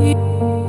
you.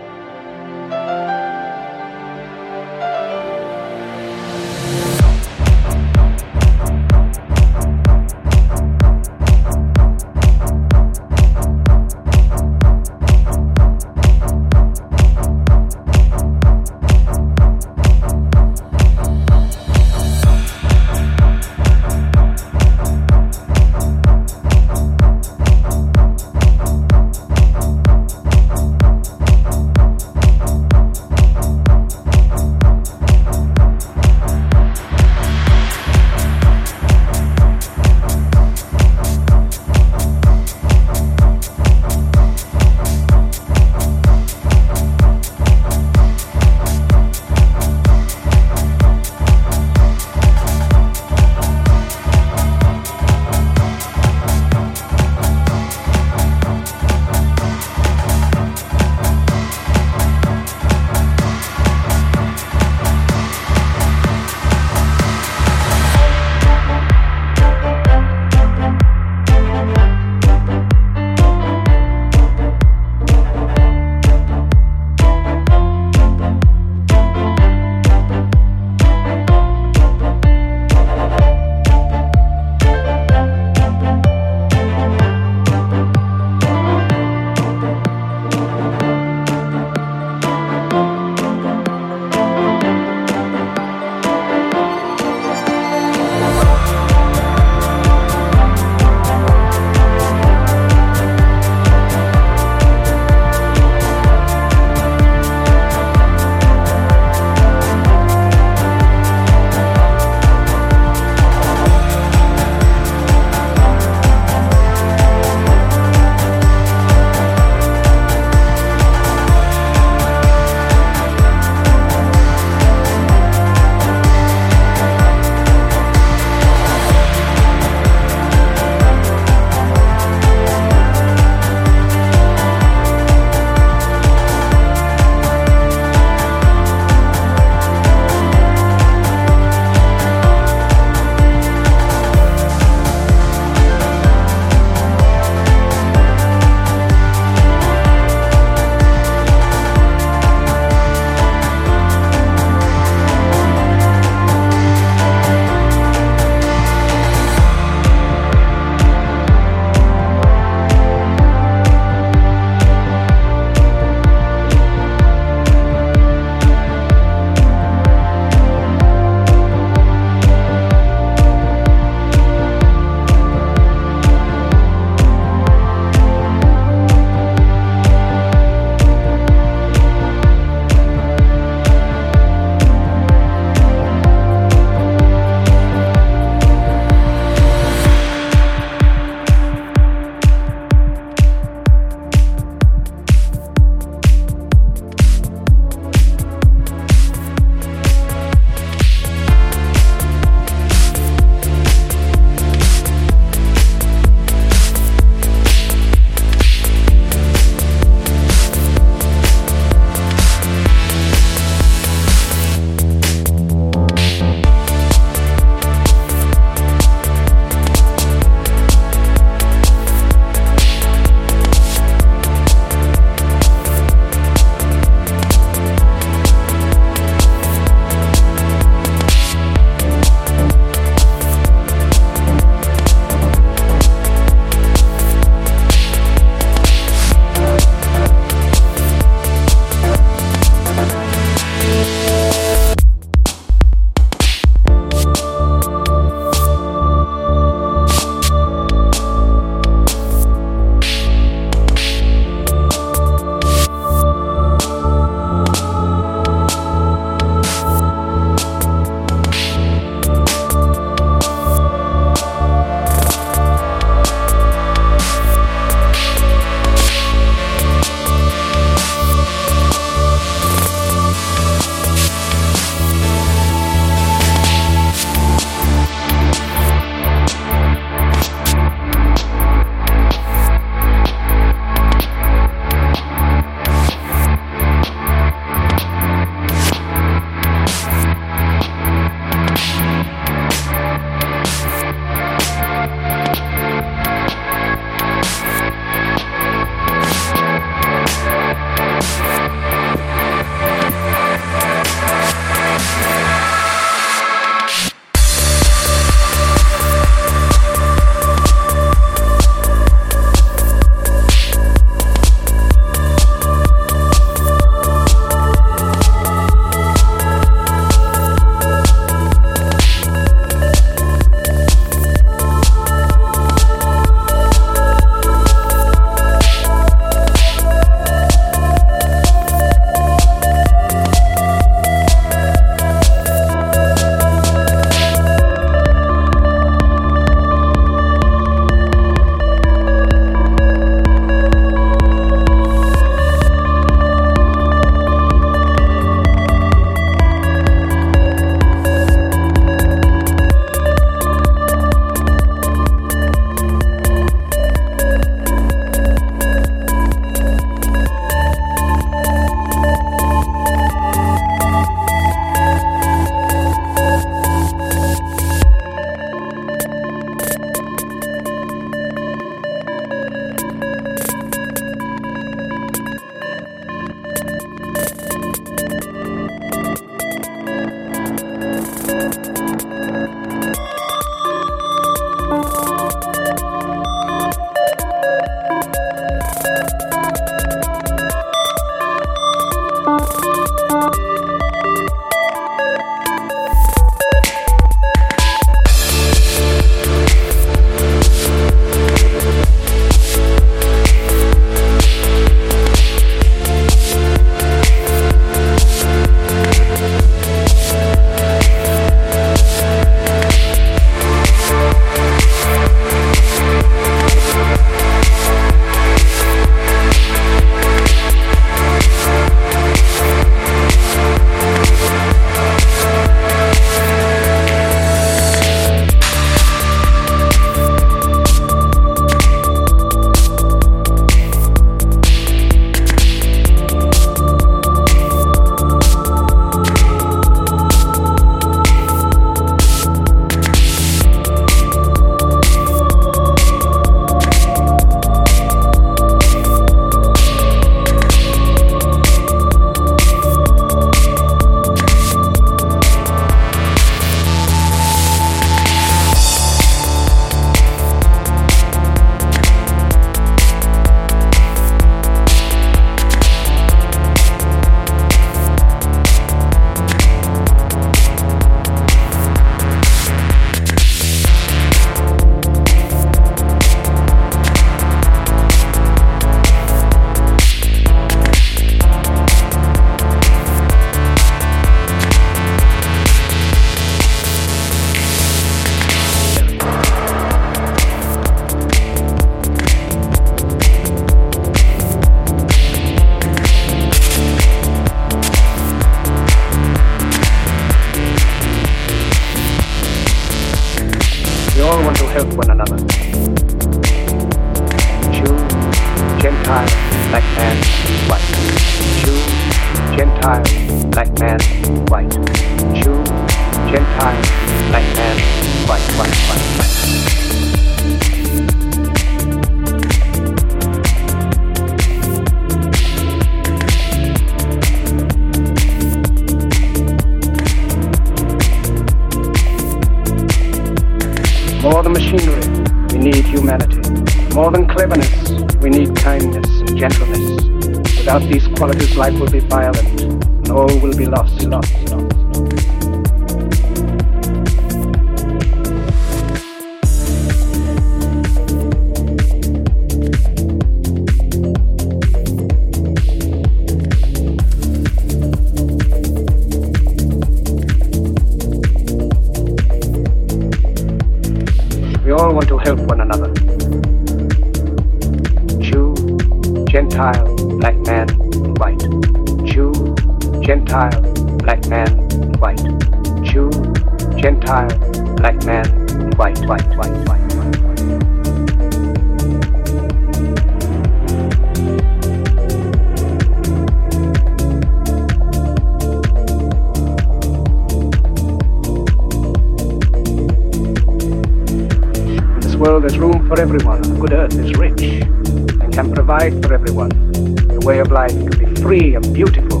for everyone. The good earth is rich and can provide for everyone. The way of life can be free and beautiful,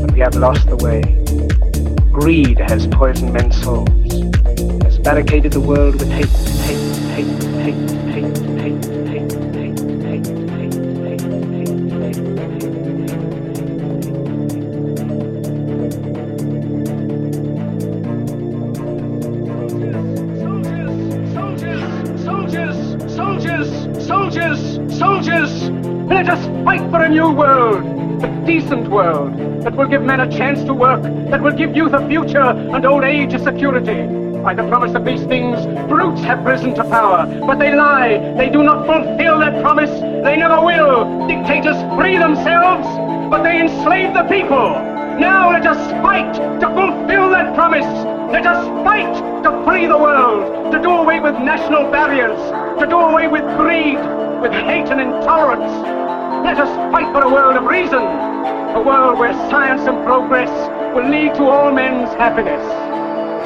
but we have lost the way. Greed has poisoned men's souls, has barricaded the world with hate give youth a future and old age a security. By the promise of these things, brutes have risen to power, but they lie. They do not fulfill that promise. They never will. Dictators free themselves, but they enslave the people. Now let us fight to fulfill that promise. Let us fight to free the world, to do away with national barriers, to do away with greed, with hate and intolerance. Let us fight for a world of reason, a world where science and progress will lead to all men's happiness.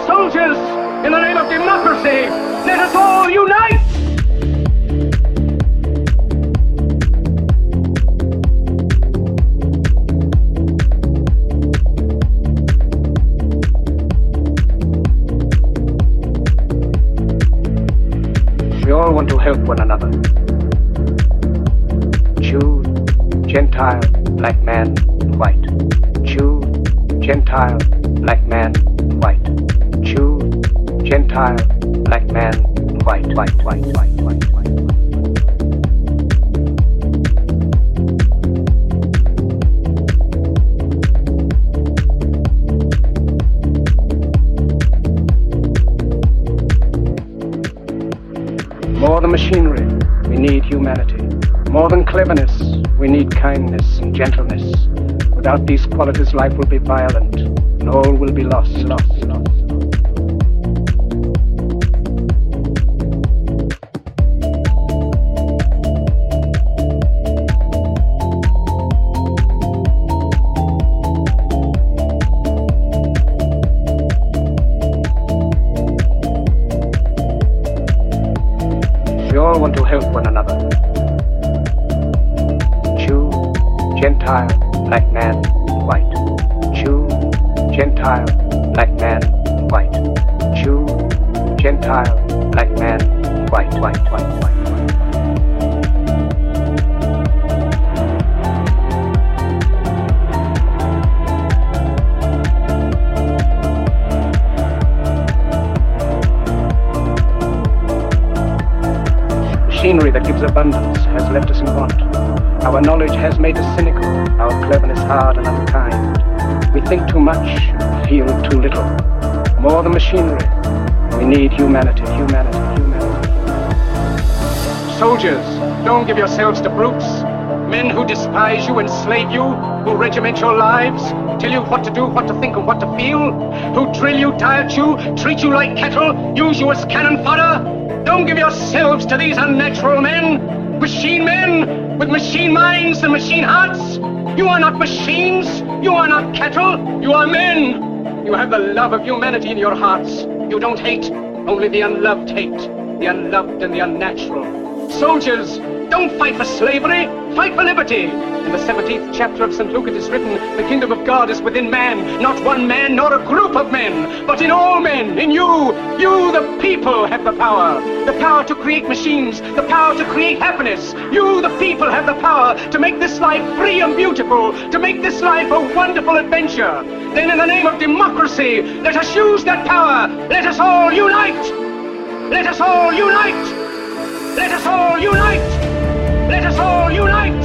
Soldiers, in the name of democracy, let us all unite! We all want to help one another. Jew, Gentile, black man. Gentile, black man, white. Jew, Gentile, black man, white, white, white, white, white, white. More than machinery, we need humanity. More than cleverness, we need kindness and gentleness. Without these qualities, life will be violent, and all will be lost, lost, lost. Yourselves to brutes. Men who despise you, enslave you, who regiment your lives, tell you what to do, what to think, and what to feel, who drill you, diet you, treat you like cattle, use you as cannon fodder. Don't give yourselves to these unnatural men, machine men with machine minds and machine hearts. You are not machines, you are not cattle, you are men. You have the love of humanity in your hearts. You don't hate, only the unloved hate, the unloved and the unnatural. Soldiers, don't fight for slavery, fight for liberty. In the 17th chapter of St. Luke it is written, the kingdom of God is within man, not one man nor a group of men, but in all men, in you. You, the people, have the power. The power to create machines, the power to create happiness. You, the people, have the power to make this life free and beautiful, to make this life a wonderful adventure. Then in the name of democracy, let us use that power. Let us all unite. Let us all unite. Let us all unite! Let us all unite!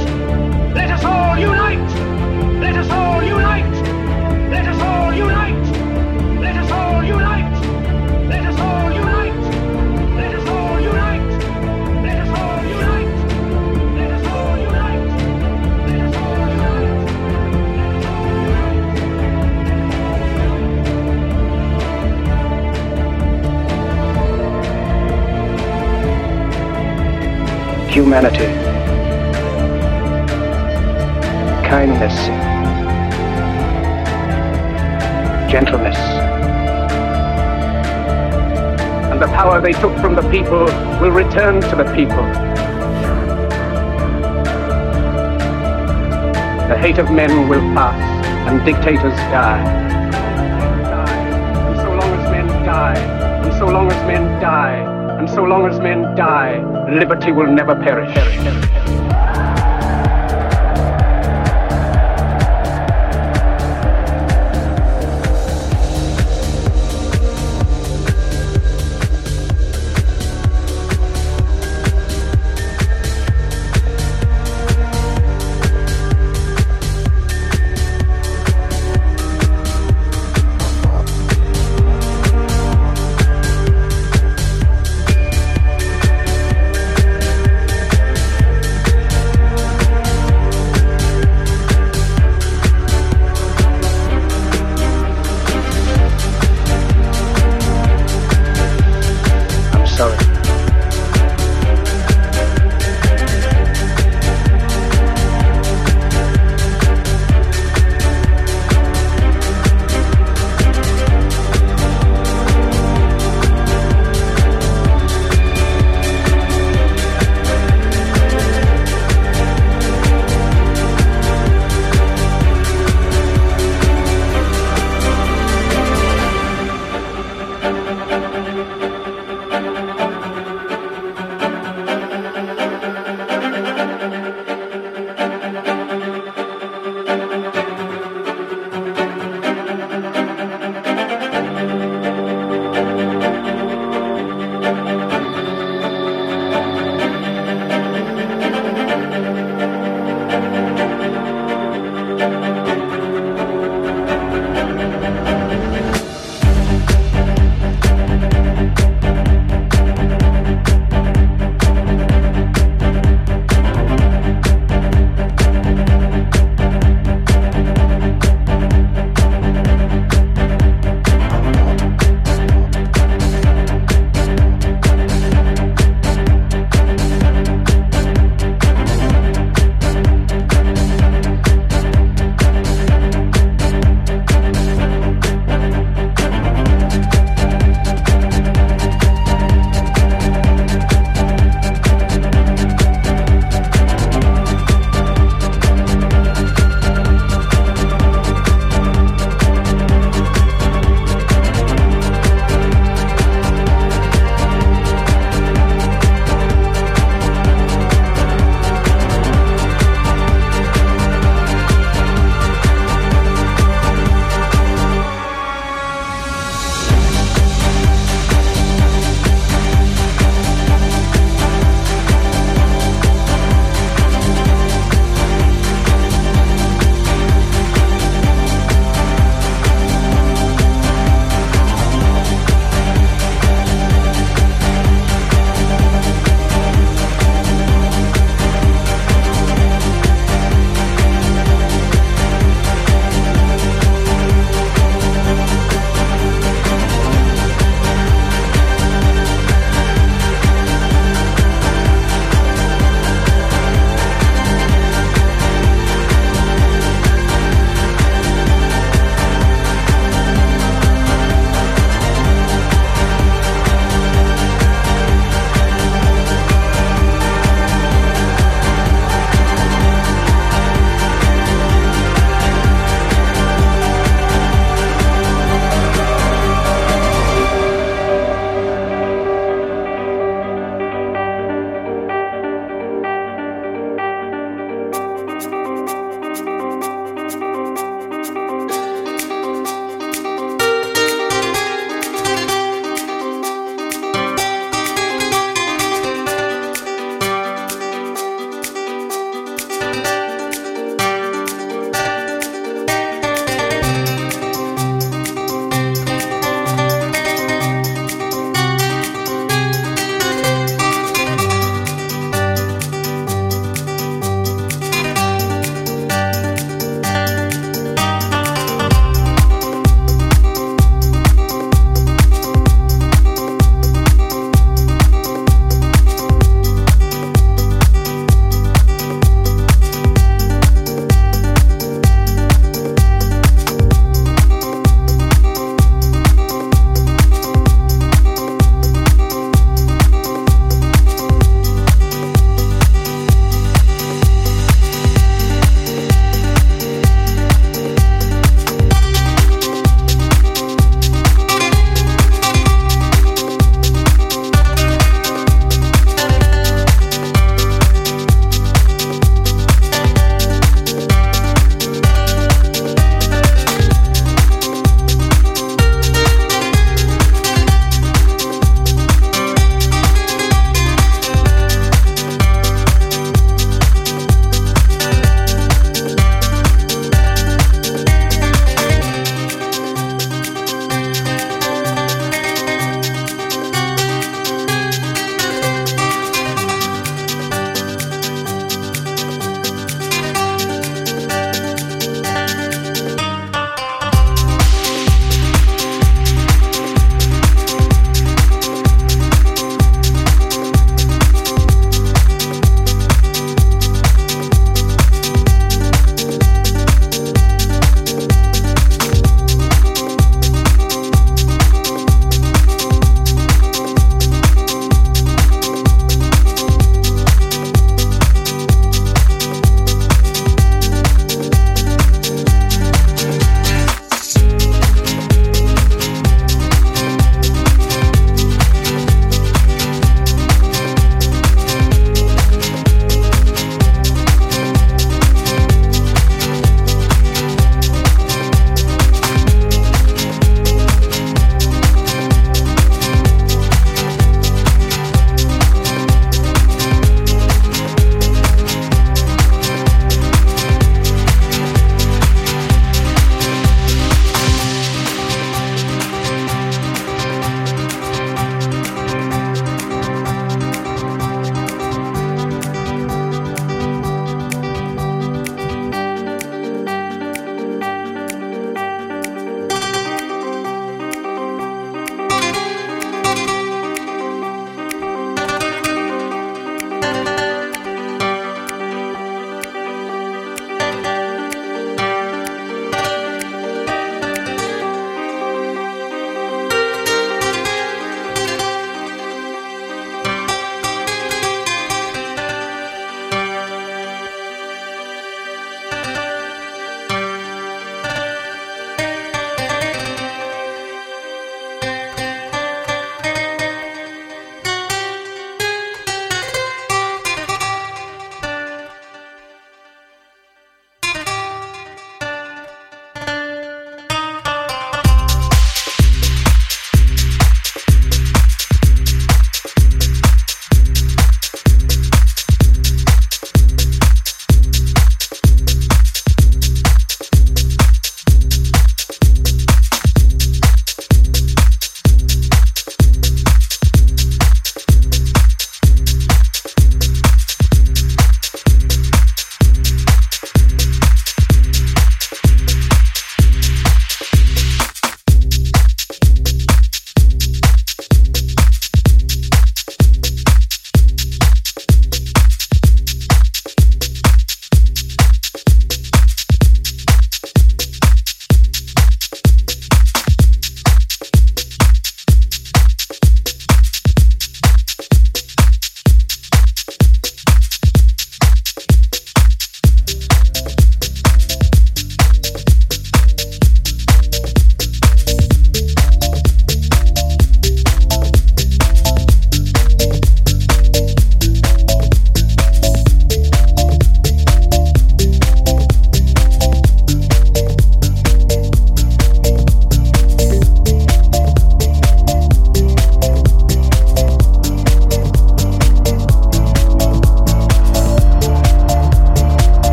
Let us all unite! Let us all unite! Let us all unite! Let us all unite! Let us all unite! Let us all unite! Let us all unite! Let us all unite! Let us all unite! Humanity, kindness, gentleness, and the power they took from the people will return to the people. The hate of men will pass and dictators die. And so long as men die, and so long as men die, and so long as men die, liberty will never perish.